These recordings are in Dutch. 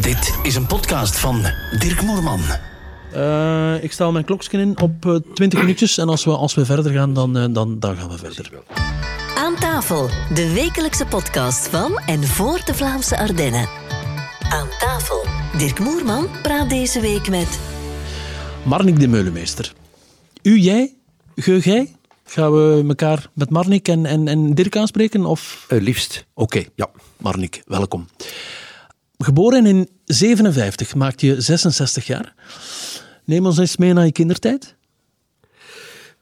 Dit is een podcast van Dirk Moerman. Uh, ik stel mijn klokje in op uh, 20 minuutjes en als we, als we verder gaan, dan, uh, dan, dan gaan we verder. Aan tafel, de wekelijkse podcast van en voor de Vlaamse Ardennen. Aan tafel, Dirk Moerman praat deze week met... Marnik de Meulemeester. U, jij, ge, jij? Gaan we elkaar met Marnik en, en, en Dirk aanspreken? Of? Uh, liefst. Oké, okay. ja. Marnik, welkom. Geboren in 57, maakt je 66 jaar. Neem ons eens mee naar je kindertijd.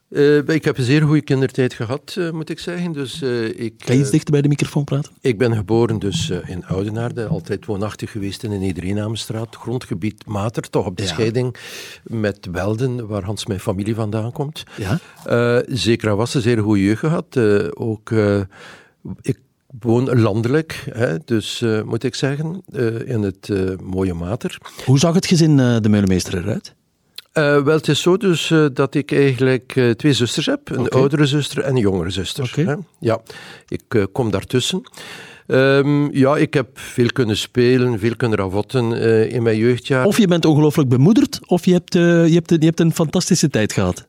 Uh, ik heb een zeer goede kindertijd gehad, uh, moet ik zeggen. Dus, uh, ik, kan je iets dichter bij de microfoon praten? Ik ben geboren dus in Oudenaarde, altijd woonachtig geweest in de Nedereenamenstraat. Grondgebied Mater, toch op de ja. scheiding met Welden, waar Hans mijn familie vandaan komt. Ja? zeker was een zeer goede jeugd gehad. ook, ik woon landelijk, hè, dus moet ik zeggen, in het mooie Mater. Hoe zag het gezin de Meulemeester eruit? Wel, het is zo dus dat ik eigenlijk twee zusters heb. Een okay. oudere zuster en een jongere zuster. Okay. Hè? Ja, ik kom daartussen. Um, ja, ik heb veel kunnen spelen, veel kunnen ravotten in mijn jeugdjaar. Of je bent ongelooflijk bemoederd, of je hebt, je hebt, je hebt een fantastische tijd gehad.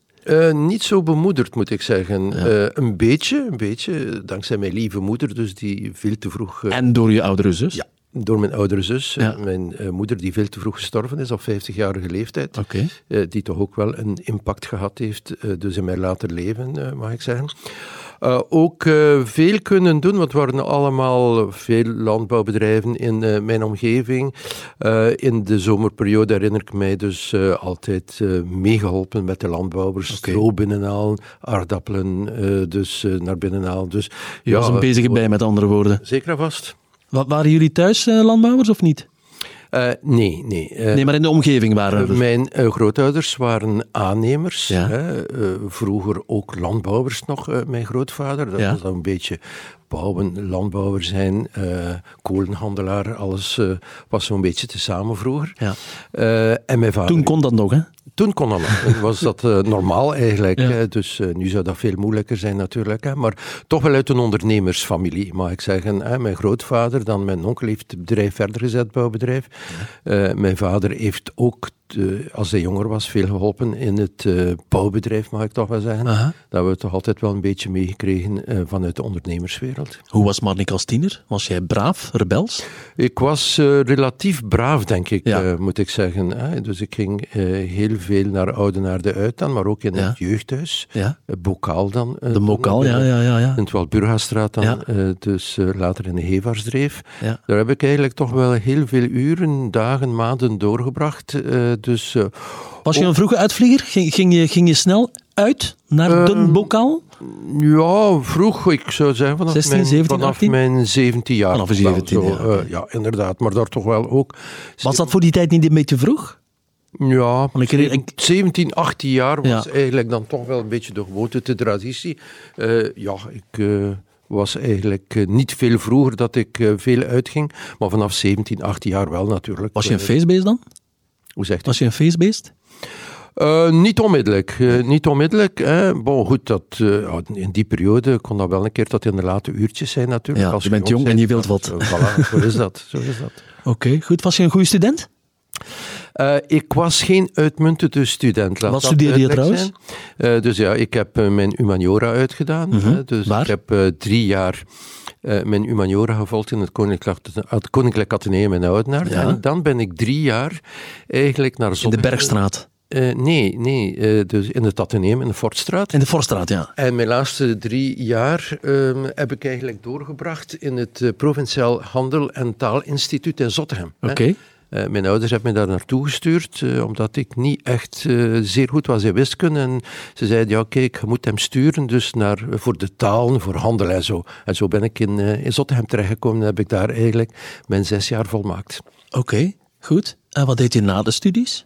Niet zo bemoederd, moet ik zeggen. Ja. een beetje, een beetje, dankzij mijn lieve moeder, dus die veel te vroeg... en door je oudere zus? Ja, door mijn oudere zus, ja. mijn moeder die veel te vroeg gestorven is, op 50-jarige leeftijd. Okay. Die toch ook wel een impact gehad heeft, dus in mijn later leven, mag ik zeggen. Ook veel kunnen doen, want er waren allemaal veel landbouwbedrijven in mijn omgeving. in de zomerperiode herinner ik mij dus altijd meegeholpen met de landbouwers. Okay. Stro binnenhalen, aardappelen dus naar binnen halen. Dus, Je ja, was een bezige bij, met andere woorden. Zeker en vast. Wat, waren jullie thuis uh, landbouwers of niet? Uh, nee, nee. Uh, nee, maar in de omgeving waren er. Mijn grootouders waren aannemers. Ja. Vroeger ook landbouwers nog, mijn grootvader. Dat ja. was dan een beetje bouwen, landbouwer zijn, kolenhandelaar. Alles was zo'n beetje te samen vroeger. Ja. en mijn vader... Toen kon dat nog, hè? Toen kon dat nog. was dat normaal eigenlijk. Ja. Dus nu zou dat veel moeilijker zijn natuurlijk. Hè? Maar toch wel uit een ondernemersfamilie, mag ik zeggen. Hè? Mijn grootvader, dan mijn onkel heeft het bedrijf verder gezet, bouwbedrijf. Ja. Mijn vader heeft ook als hij jonger was, veel geholpen in het uh, bouwbedrijf, mag ik toch wel zeggen. Aha. Dat hebben we toch altijd wel een beetje meegekregen uh, vanuit de ondernemerswereld. Hoe was Marnik als tiener? Was jij braaf, rebels? Ik was relatief braaf, denk ik, ja. moet ik zeggen. Dus ik ging heel veel naar Oudenaarde uit dan, maar ook in ja. het jeugdhuis. Ja. Bokaal dan. de Mokaal, ja, ja, ja, ja. In het Walburgastraat dan, dus later in de Hevarsdreef. Ja. Daar heb ik eigenlijk toch wel heel veel uren, dagen, maanden doorgebracht. Dus, uh, Was je een vroege uitvlieger? Ging, ging, je, ging je snel uit naar uh, de bokaal? Ja, vroeg, ik zou zeggen vanaf, 16, mijn, 17, vanaf 18? mijn 17 jaar. Vanaf 17 zo, jaar. Okay. uh, ja, inderdaad, maar daar toch wel ook. Was dat voor die tijd niet een beetje vroeg? Ja, ik, ik, 17, 18 jaar was ja. eigenlijk dan toch wel een beetje de gewoonte, de traditie. Uh, ja, ik was eigenlijk niet veel vroeger dat ik veel uitging, maar vanaf 17, 18 jaar wel natuurlijk. Was je een feestbeest dan? Hoe zegt Was je een feestbeest? Uh, niet onmiddellijk. Uh, niet onmiddellijk. Hè. Bon, goed, dat, uh, in die periode kon dat wel een keer tot in de late uurtjes zijn natuurlijk. Ja, je bent jong en je wilt wat. voilà, zo is dat. Zo is dat. Oké, okay, goed. Was je een goede student? Uh, ik was geen uitmuntende student. Laat Wat studeerde je trouwens? Uh, dus ja, ik heb uh, mijn humaniora uitgedaan. -hmm. dus Waar? ik heb drie jaar mijn humaniora gevolgd in het Koninklijk, het Koninklijk Atheneum in Oudenaarde. Ja. En dan ben ik drie jaar eigenlijk naar In de Bergstraat? nee, nee dus in het Atheneum, in de Fortstraat. In de Fortstraat, ja. En mijn laatste drie jaar um, heb ik eigenlijk doorgebracht in het Provinciaal Handel en Taalinstituut in Zottegem. Oké. Okay. Uh, mijn ouders hebben me daar naartoe gestuurd, uh, omdat ik niet echt uh, zeer goed was in wiskunde. En ze zeiden, ja kijk, je moet hem sturen dus naar, voor de talen, voor handel en zo. En zo ben ik in, in Zottegem terechtgekomen en heb ik daar eigenlijk mijn zes jaar volmaakt. Oké, goed. En wat deed je na de studies?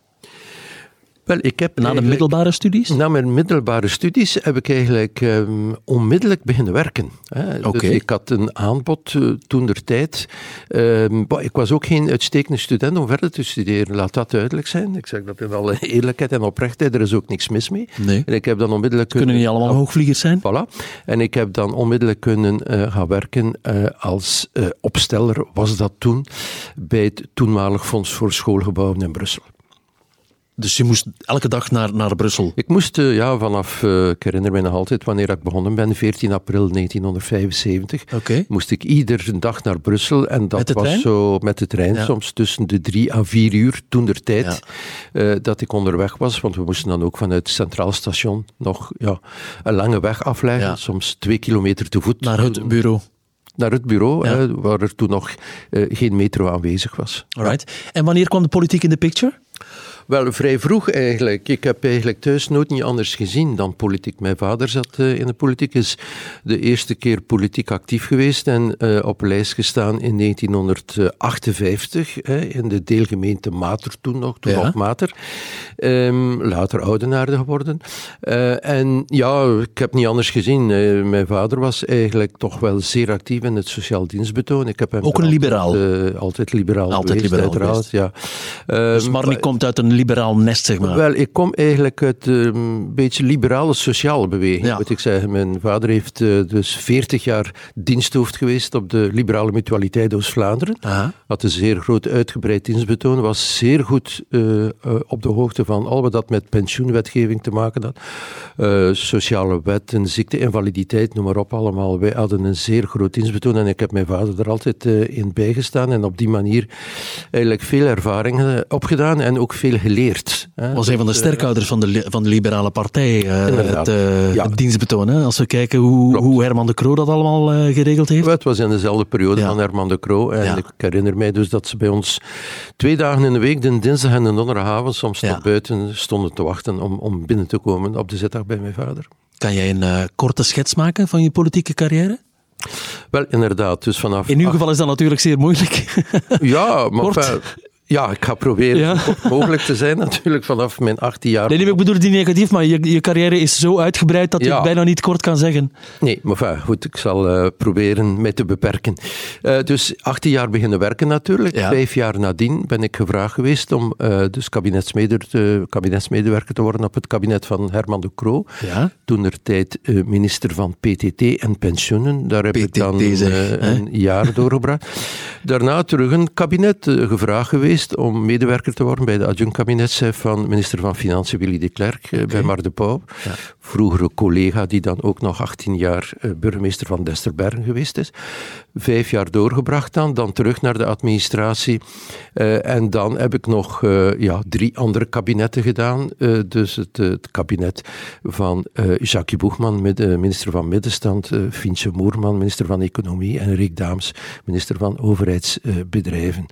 Wel, ik heb Na de middelbare studies? Na mijn middelbare studies heb ik eigenlijk ehm, onmiddellijk beginnen werken. Hè. Dus ik had een aanbod uh, toen der tijd. Ehm, ik was ook geen uitstekende student om verder te studeren, laat dat duidelijk zijn. Ik zeg dat in alle eerlijkheid en oprechtheid, er is ook niks mis mee. Nee. En ik heb dan onmiddellijk Kunnen niet allemaal hoogvliegers zijn? Voilà. En ik heb dan onmiddellijk kunnen eh, gaan werken eh, als eh, opsteller, was dat toen, bij het toenmalig Fonds voor Schoolgebouwen in Brussel. Dus je moest elke dag naar, naar Brussel. Ik moest eh, ja, vanaf, eh, ik herinner me nog altijd wanneer ik begonnen ben, 14 april 1975, Oké. moest ik iedere dag naar Brussel. En dat was trein? zo met de trein, Ja. soms tussen de drie à vier uur toen der tijd eh, dat ik onderweg was. Want we moesten dan ook vanuit het Centraal Station nog ja, een lange weg afleggen, Ja. soms twee kilometer te voet. Naar het bureau. Naar het bureau, Ja. hè, waar er toen nog geen metro aanwezig was. Alright. En wanneer kwam de politiek in de picture? Wel, vrij vroeg eigenlijk. Ik heb eigenlijk thuis nooit niet anders gezien dan politiek. Mijn vader zat eh, in de politiek, is de eerste keer politiek actief geweest en eh, op lijst gestaan in 1958 hè, in de deelgemeente Mater toen nog, toen Ja. nog Mater. Ehm, later Oudenaarde geworden. Eh, en ja, ik heb niet anders gezien. Mijn vader was eigenlijk toch wel zeer actief in het sociaal dienstbetoon. Ik heb hem Ook een er liberaal? Altijd, altijd liberaal Altijd geweest, liberaal uiteraard, ja. Dus Ehm, Marnik komt uit een liberaal nest, zeg maar. wel, ik kom eigenlijk uit ehm, een beetje liberale sociale beweging, Ja. moet ik zeggen. Mijn vader heeft eh, dus 40 jaar diensthoofd geweest op de liberale mutualiteit Oost-Vlaanderen. Had een zeer groot uitgebreid dienstbetoon, was zeer goed eh, eh, op de hoogte van al wat dat met pensioenwetgeving te maken had. Eh, sociale wetten, ziekte, invaliditeit, noem maar op allemaal. Wij hadden een zeer groot dienstbetoon en ik heb mijn vader er altijd eh, in bijgestaan en op die manier eigenlijk veel ervaringen opgedaan en ook veel geleerd. hè. was een van de eh, sterkhouders van de, van de liberale partij, eh, het, eh, Ja. het dienstbetoon. Hè? Als we kijken hoe, Klopt. hoe Herman de Croo dat allemaal geregeld heeft. Het was in dezelfde periode Ja. van Herman de Croo. En Ja. ik herinner mij dus dat ze bij ons twee dagen in de week, de dinsdag en de donderdagavond, soms tot buiten stonden te wachten om, om binnen te komen op de zitdag bij mijn vader. Kan jij een korte schets maken van je politieke carrière? Wel, inderdaad. Dus vanaf... In uw geval is dat natuurlijk zeer moeilijk. Ja, maar ja, ik ga proberen Ja. zo kort mogelijk te zijn natuurlijk vanaf mijn 18 jaar. nee, nee, ik bedoel het niet negatief, maar je, je carrière is zo uitgebreid dat je Ja. het bijna niet kort kan zeggen. Nee, maar enfin, goed, ik zal eh, proberen mij te beperken. Eh, dus 18 jaar beginnen werken natuurlijk. Ja. Vijf jaar nadien ben ik gevraagd geweest om eh, dus kabinetsmede- te- kabinetsmedewerker te worden op het kabinet van Herman de Croo. Ja. Toen er tijd minister van PTT en pensioenen. Daar heb ik PTT dan zeg, eh, hè? een jaar doorgebracht. Daarna terug een kabinet gevraagd geweest om medewerker te worden bij de adjunct-kabinetschef van minister van Financiën Willy de Klerk eh, bij Mar de Pauw. Ja. Vroegere collega die dan ook nog 18 jaar eh, burgemeester van Desterbergen geweest is. Vijf jaar doorgebracht dan, dan terug naar de administratie. Eh, en dan heb ik nog eh, ja, drie andere kabinetten gedaan. Eh, dus het, het kabinet van Jacques Boegman, minister van Middenstand, Fientje Moerman, minister van Economie en Rick Daams, minister van Overheidsbedrijven.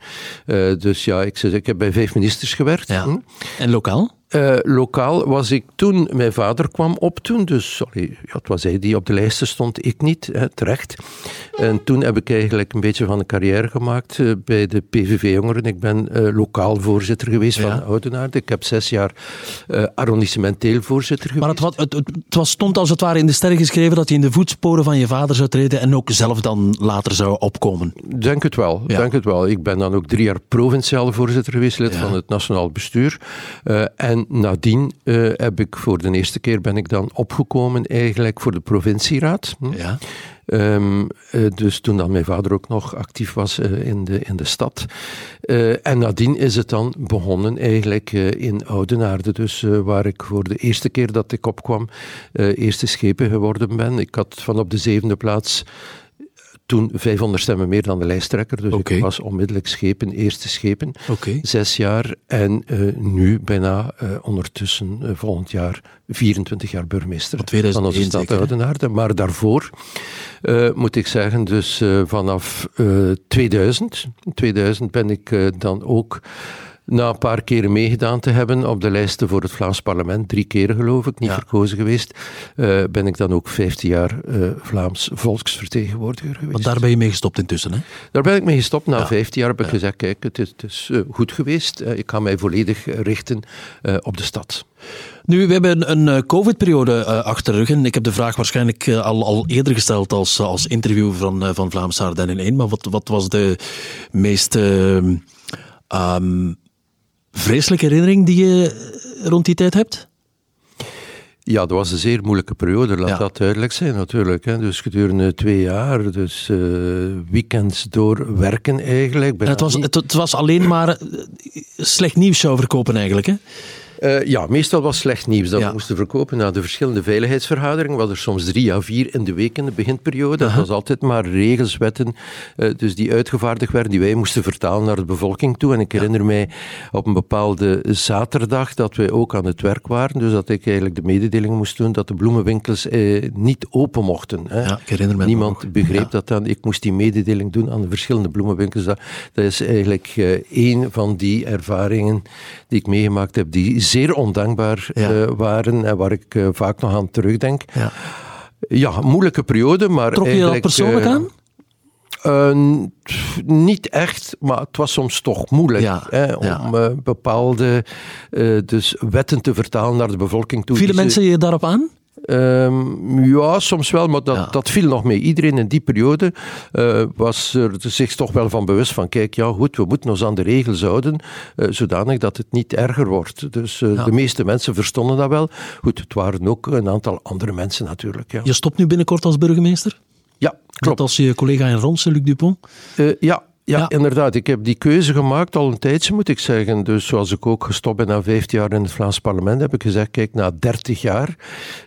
Dus ja, ik, zeg, ik heb bij vijf ministers gewerkt. Ja. Hm. En lokaal? Eh, lokaal was ik toen, mijn vader kwam op toen, dus sorry, ja, het was hij die op de lijsten stond, ik niet, hè, terecht. En toen heb ik eigenlijk een beetje van een carrière gemaakt eh, bij de PVV-jongeren. Ik ben eh, lokaal voorzitter geweest Ja. van Oudenaarde. Ik heb zes jaar arrondissementeel voorzitter geweest. Maar het, was- het, het, het was, stond als het ware in de sterren geschreven dat je in de voetsporen van je vader zou treden en ook zelf dan later zou opkomen. Denk het wel, Ja. denk het wel. Ik ben dan ook drie jaar provinciaal voorzitter geweest, lid Ja. van het nationaal bestuur. Eh, en nadien eh, heb ik voor de eerste keer ben ik dan opgekomen eigenlijk voor de provincieraad. Hm. Ja. Ehm, eh, dus toen dan mijn vader ook nog actief was eh, in, de, in de stad. Eh, en nadien is het dan begonnen eigenlijk in Oudenaarde, dus waar ik voor de eerste keer dat ik opkwam, eerste schepen geworden ben. Ik had van op de zevende plaats toen 500 stemmen meer dan de lijsttrekker, dus ik was onmiddellijk schepen, eerste schepen. Zes jaar en eh, nu bijna eh, ondertussen eh, volgend jaar 24 jaar burgemeester Van 2001 van onze stad? Oudenaarde. Maar daarvoor moet ik zeggen, dus vanaf eh 2000, 2000 ben ik dan ook Na een paar keren meegedaan te hebben op de lijsten voor het Vlaams parlement, drie keren geloof ik, niet Ja. verkozen geweest, eh, ben ik dan ook 15 jaar eh, Vlaams volksvertegenwoordiger geweest. Want daar ben je mee gestopt intussen, hè? Daar ben ik mee gestopt. Na Ja. 15 jaar heb ik gezegd, kijk, het is, het is eh, goed geweest. Ik ga mij volledig richten op de stad. Nu, we hebben een COVID-periode achter de rug. En ik heb de vraag waarschijnlijk al, al eerder gesteld als, als interview van, van Vlaamse Ardennen 1. Maar wat, wat was de meest eh, ehm, vreselijke herinnering die je rond die tijd hebt? Ja, dat was een zeer moeilijke periode, laat Ja. dat duidelijk zijn natuurlijk. Hè. Dus gedurende twee jaar, dus eh, weekends door werken eigenlijk. Het, was, niet- het, het was alleen maar eh, slecht nieuws zou verkopen eigenlijk, hè? Eh, ja, meestal was slecht nieuws dat Ja. we moesten verkopen na de verschillende veiligheidsvergaderingen. We hadden er soms drie à vier in de week in de beginperiode. Dat was altijd maar regels, wetten, eh, dus die uitgevaardigd werden, die wij moesten vertalen naar de bevolking toe. En ik herinner mij op een bepaalde zaterdag dat wij ook aan het werk waren, dus dat ik eigenlijk de mededeling moest doen dat de bloemenwinkels eh, niet open mochten. Hè. Ja, ik herinner me Niemand begreep dat dan. Ik moest die mededeling doen aan de verschillende bloemenwinkels. Dat, dat is eigenlijk één van die ervaringen die ik meegemaakt heb, die zeer ondankbaar Ja. eh, waren en waar ik eh, vaak nog aan terugdenk. Ja. Ja, moeilijke periode, maar Trok je dat persoonlijk eh, aan? niet echt, maar het was soms toch moeilijk Ja, hè, om ja. bepaalde dus wetten te vertalen naar de bevolking toe. Vielen mensen je daarop aan? Ehm, ja, soms wel, maar dat, Ja. dat viel nog mee. Iedereen in die periode eh, was er zich toch wel van bewust van, kijk, ja goed, we moeten ons aan de regels houden, eh, zodanig dat het niet erger wordt. Dus eh, Ja. de meeste mensen verstonden dat wel. Goed, het waren ook een aantal andere mensen natuurlijk. Ja, Je stopt nu binnenkort als burgemeester? ja Net klopt. als je collega in Ronsen, Luc Dupont? Ja, ja, Ja. inderdaad. Ik heb die keuze gemaakt al een tijdje, moet ik zeggen. Dus zoals ik ook gestopt ben na 15 jaar in het Vlaams parlement, heb ik gezegd, kijk, na 30 jaar,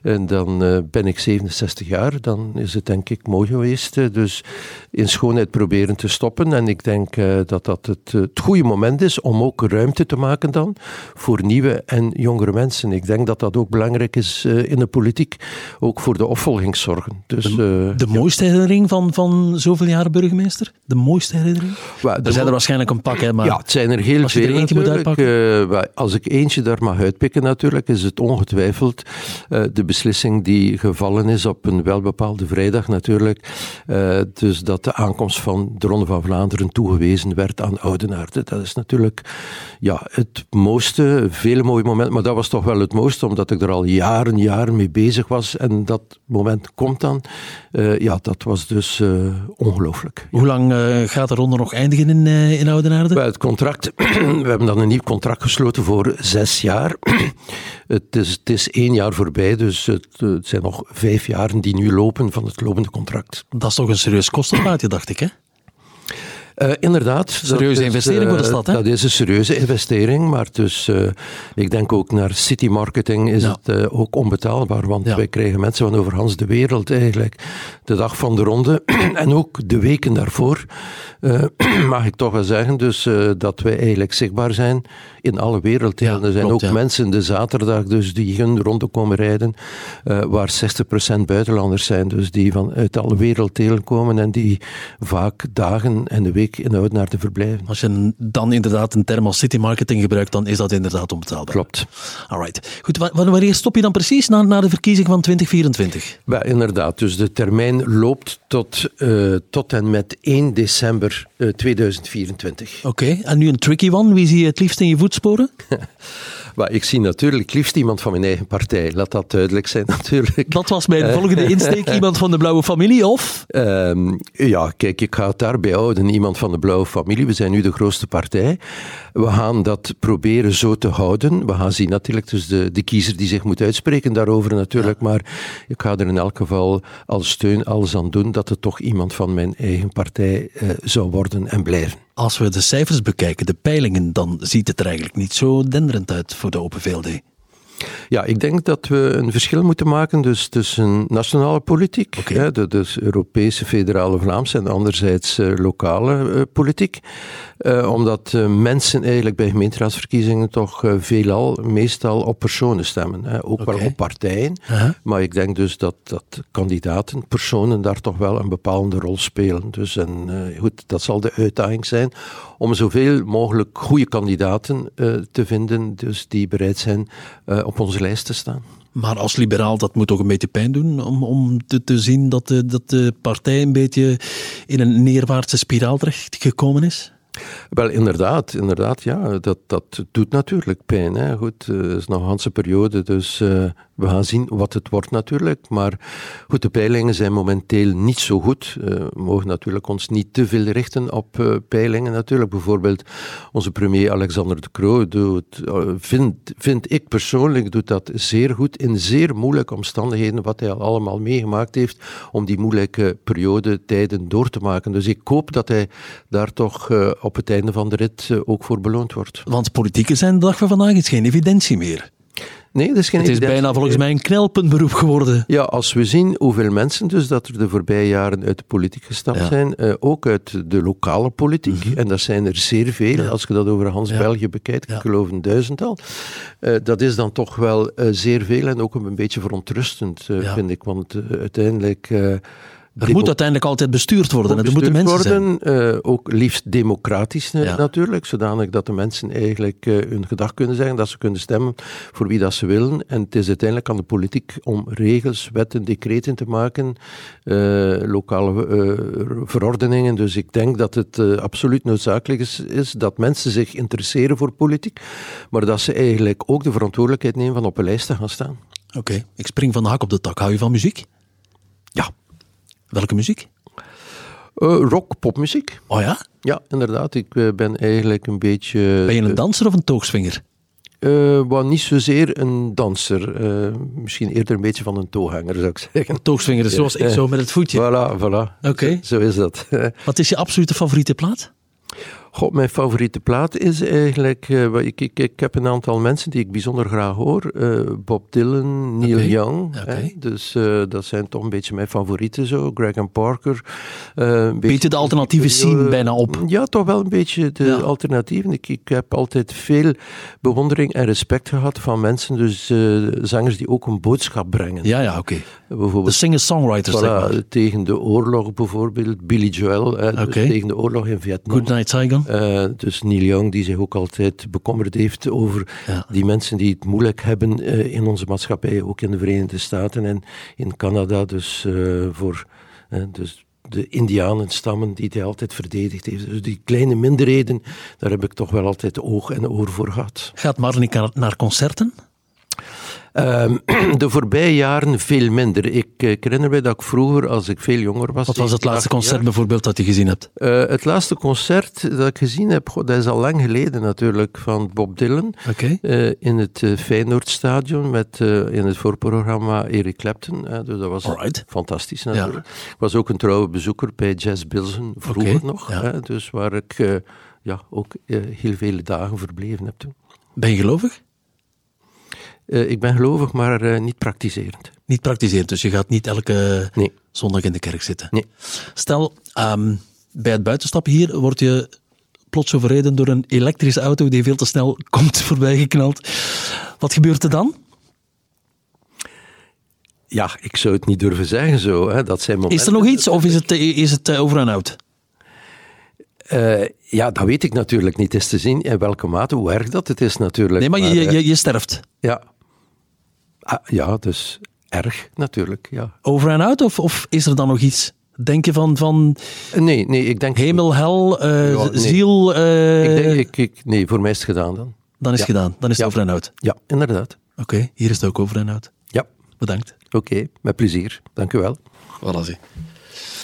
en dan eh, ben ik 67 jaar, dan is het denk ik mooi geweest. eh, Dus in schoonheid proberen te stoppen. En ik denk eh, dat dat het, het goede moment is om ook ruimte te maken dan voor nieuwe en jongere mensen. Ik denk dat dat ook belangrijk is in de politiek, ook voor de opvolgingszorgen. Dus, eh, De mooiste herinnering van, van zoveel jaren burgemeester? De mooiste herinnering? Er zijn er waarschijnlijk een pak, hè, maar... Ja, het zijn er heel als er veel eentje moet natuurlijk. Eh, als ik eentje daar mag uitpikken natuurlijk, is het ongetwijfeld eh, de beslissing die gevallen is op een welbepaalde vrijdag natuurlijk. Eh, dus dat de aankomst van de Ronde van Vlaanderen toegewezen werd aan Oudenaarde. Dat is natuurlijk ja, het mooiste, vele mooie momenten, maar dat was toch wel het mooiste, omdat ik er al jaren, jaren mee bezig was. En dat moment komt dan. Ja, dat was dus ongelooflijk. Hoe lang gaat de ronde nog eindigen in, eh in Oudenaarde? Wel, het contract, we hebben dan een nieuw contract gesloten voor zes jaar. het, is, het is één jaar voorbij, dus het, het zijn nog vijf jaren die nu lopen van het lopende contract. Dat is toch een serieus kostenplaatje, dacht ik, hè? Eh, inderdaad. Serieuze dat is, investering voor de eh, stad, hè? Dat is een serieuze investering, maar dus, eh, ik denk ook naar city marketing is Ja. het ook onbetaalbaar, want Ja. wij krijgen mensen van overhans de wereld eigenlijk. De dag van de ronde en ook de weken daarvoor, mag ik toch wel zeggen, dus dat wij eigenlijk zichtbaar zijn in alle werelddelen. Ja, er zijn klopt, ook mensen de zaterdag dus die hun ronde komen rijden, waar 60% buitenlanders zijn, dus die van uit alle werelddelen komen en die vaak dagen en de week in Oudenaarde verblijven. Als je dan inderdaad een term als city marketing gebruikt, dan is dat inderdaad onbetaalbaar. Klopt. Alright. Goed, wa- wa- wanneer stop je dan precies na, na de verkiezing van 2024? Ja, inderdaad. Dus de termijn loopt tot, eh, tot en met 1 december eh, 2024. Oké, en nu een tricky one. Wie zie je het liefst in je voetsporen? Maar ik zie natuurlijk liefst iemand van mijn eigen partij. Laat dat duidelijk zijn, natuurlijk. Dat was mijn volgende insteek. Iemand van de blauwe familie of... Ehm, ja, kijk, ik ga het daarbij houden. Iemand van de blauwe familie. We zijn nu de grootste partij. We gaan dat proberen zo te houden. We gaan zien natuurlijk, dus de, de kiezer die zich moet uitspreken daarover natuurlijk. Maar ik ga er in elk geval als steun alles aan doen dat het toch iemand van mijn eigen partij eh, zou worden en blijven. Als we de cijfers bekijken, de peilingen, dan ziet het er eigenlijk niet zo denderend uit voor de Open VLD. Ja, ik denk dat we een verschil moeten maken dus tussen nationale politiek, hè, de, dus Europese, federale, Vlaamse en anderzijds uh, lokale uh, politiek. Uh, omdat mensen eigenlijk bij gemeenteraadsverkiezingen toch veelal, meestal op personen stemmen. Hè. Ook okay. wel op partijen. -huh. Maar ik denk dus dat, dat kandidaten, personen daar toch wel een bepaalde rol spelen. Dus en goed, dat zal de uitdaging zijn om zoveel mogelijk goede kandidaten te vinden, dus die bereid zijn op onze lijst te staan. Maar als liberaal, dat moet toch een beetje pijn doen om, om te, te zien dat de, dat de partij een beetje in een neerwaartse spiraal terecht gekomen is? Wel, inderdaad, inderdaad, ja, dat, dat doet natuurlijk pijn. Hè. Goed, het is nog een ganse periode, dus uh, we gaan zien wat het wordt natuurlijk. Maar goed, de peilingen zijn momenteel niet zo goed. Uh, we mogen natuurlijk ons niet te veel richten op peilingen natuurlijk. Bijvoorbeeld onze premier Alexander de Croo doet, vind, vind ik persoonlijk, doet dat zeer goed in zeer moeilijke omstandigheden, wat hij al allemaal meegemaakt heeft, om die moeilijke periode, tijden door te maken. Dus ik hoop dat hij daar toch op het einde van de rit ook voor beloond wordt. Want politieken zijn de dag van vandaag is geen evidentie meer. Nee, dat is geen Het is bijna volgens mij een knelpuntberoep geworden. Ja, als we zien hoeveel mensen dus dat er de voorbije jaren uit de politiek gestapt ja. zijn, uh, ook uit de lokale politiek, mm -hmm. en dat zijn er zeer veel, ja. als je dat over Hans ja. België bekijkt, ik geloof een duizendtal, uh, dat is dan toch wel uh, zeer veel en ook een beetje verontrustend, vind ik, want uiteindelijk er moet uiteindelijk altijd bestuurd worden. Bestuurd er moeten mensen worden, uh, ook liefst democratisch ja. natuurlijk, zodanig dat de mensen eigenlijk uh, hun gedag kunnen zeggen, dat ze kunnen stemmen voor wie dat ze willen. En het is uiteindelijk aan de politiek om regels, wetten, decreten te maken, uh, lokale verordeningen. Dus ik denk dat het absoluut noodzakelijk is, is, dat mensen zich interesseren voor politiek, maar dat ze eigenlijk ook de verantwoordelijkheid nemen van op een lijst te gaan staan. Oké, okay. ik spring van de hak op de tak. Hou je van muziek? Welke muziek? Uh, rock, popmuziek. Oh ja? Ja, inderdaad. Ik uh, ben eigenlijk een beetje... Ben je een danser of een toogsvinger? Uh, well, niet zozeer een danser. misschien eerder een beetje van een toehanger, zou ik zeggen. Een toogsvinger, dus zoals ik zo met het voetje. Voilà, voilà. Oké. Okay. Zo, zo, is dat. Wat is je absolute favoriete plaat? God, mijn favoriete plaat is eigenlijk. Uh, ik, ik, ik heb een aantal mensen die ik bijzonder graag hoor. Uh, Bob Dylan, Neil okay. Young. Okay. Hè? Dus uh, dat zijn toch een beetje mijn favorieten zo. Greg Parker. een beetje de alternatieve scene bijna op. Ja, toch wel een beetje de ja. alternatieven. Ik, ik heb altijd veel bewondering en respect gehad van mensen, dus zangers die ook een boodschap brengen. Ja, ja, oké. Okay. De singer-songwriters, voilà, zeg maar. Tegen de oorlog bijvoorbeeld. Billy Joel, hè, dus tegen de oorlog in Vietnam. Good Night Uh, dus Neil Young, die zich ook altijd bekommerd heeft over ja. die mensen die het moeilijk hebben uh, in onze maatschappij, ook in de Verenigde Staten en in Canada. Dus uh, voor dus de Indianenstammen die hij altijd verdedigd heeft. Dus die kleine minderheden, daar heb ik toch wel altijd oog en oor voor gehad. Gaat Marnik naar concerten? Um, de voorbije jaren veel minder. Ik, ik, herinner me dat ik vroeger, als ik veel jonger was... Wat was het laatste concert jaar, bijvoorbeeld dat je gezien hebt? Uh, het laatste concert dat ik gezien heb, god, dat is al lang geleden natuurlijk, van Bob Dylan. Okay. Uh, in het uh, Feyenoordstadion met in het voorprogramma Eric Clapton. dus dat was Alright. fantastisch natuurlijk. Ja. Ik was ook een trouwe bezoeker bij Jazz Bilzen, vroeger okay. nog. Ja. dus waar ik ja, ook heel vele dagen verbleven heb toen. Ben je gelovig? Uh, ik ben gelovig, maar uh, niet praktiserend. Niet praktiserend, dus je gaat niet elke nee. zondag in de kerk zitten. Nee. Stel, um, bij het buitenstappen hier word je plots overreden door een elektrische auto die veel te snel komt voorbijgeknald. Wat gebeurt er dan? Ja, ik zou het niet durven zeggen zo. Hè. Dat zijn momenten... Is er nog iets of is het, is het over en out? Uh, ja, dat weet ik natuurlijk niet. Het is te zien in welke mate, hoe erg dat het is natuurlijk. Nee, maar, maar je, je, je sterft. Ja. Ah, ja, dus erg natuurlijk, ja. Over en out of, of is er dan nog iets? Denk je van, van nee, nee, ik denk hemel, hel, uh, ja, nee. ziel? Uh... Ik denk, ik, ik, nee, voor mij is het gedaan dan. Dan is het ja. gedaan, dan is het ja. over en out. Ja, inderdaad. Oké, okay, hier is het ook over en out. Ja. Bedankt. Oké, okay, met plezier. Dank u wel. Voilà, zie.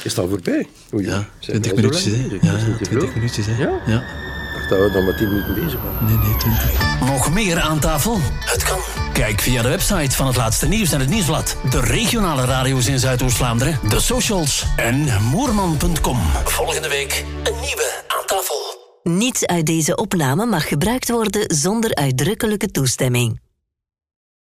Is dat voorbij? Oei, ja, 20 minuutjes. Hè? Ja, 20 minuutjes. Hè? Ja? Dat we dan met 10 minuten bezig waren. Nee, nee, 20. Nog meer aan tafel? Het kan. Kijk via de website van het laatste nieuws en het nieuwsblad. De regionale radio's in Zuidoost-Vlaanderen. De socials en moerman.com. Volgende week een nieuwe aan tafel. Niets uit deze opname mag gebruikt worden zonder uitdrukkelijke toestemming.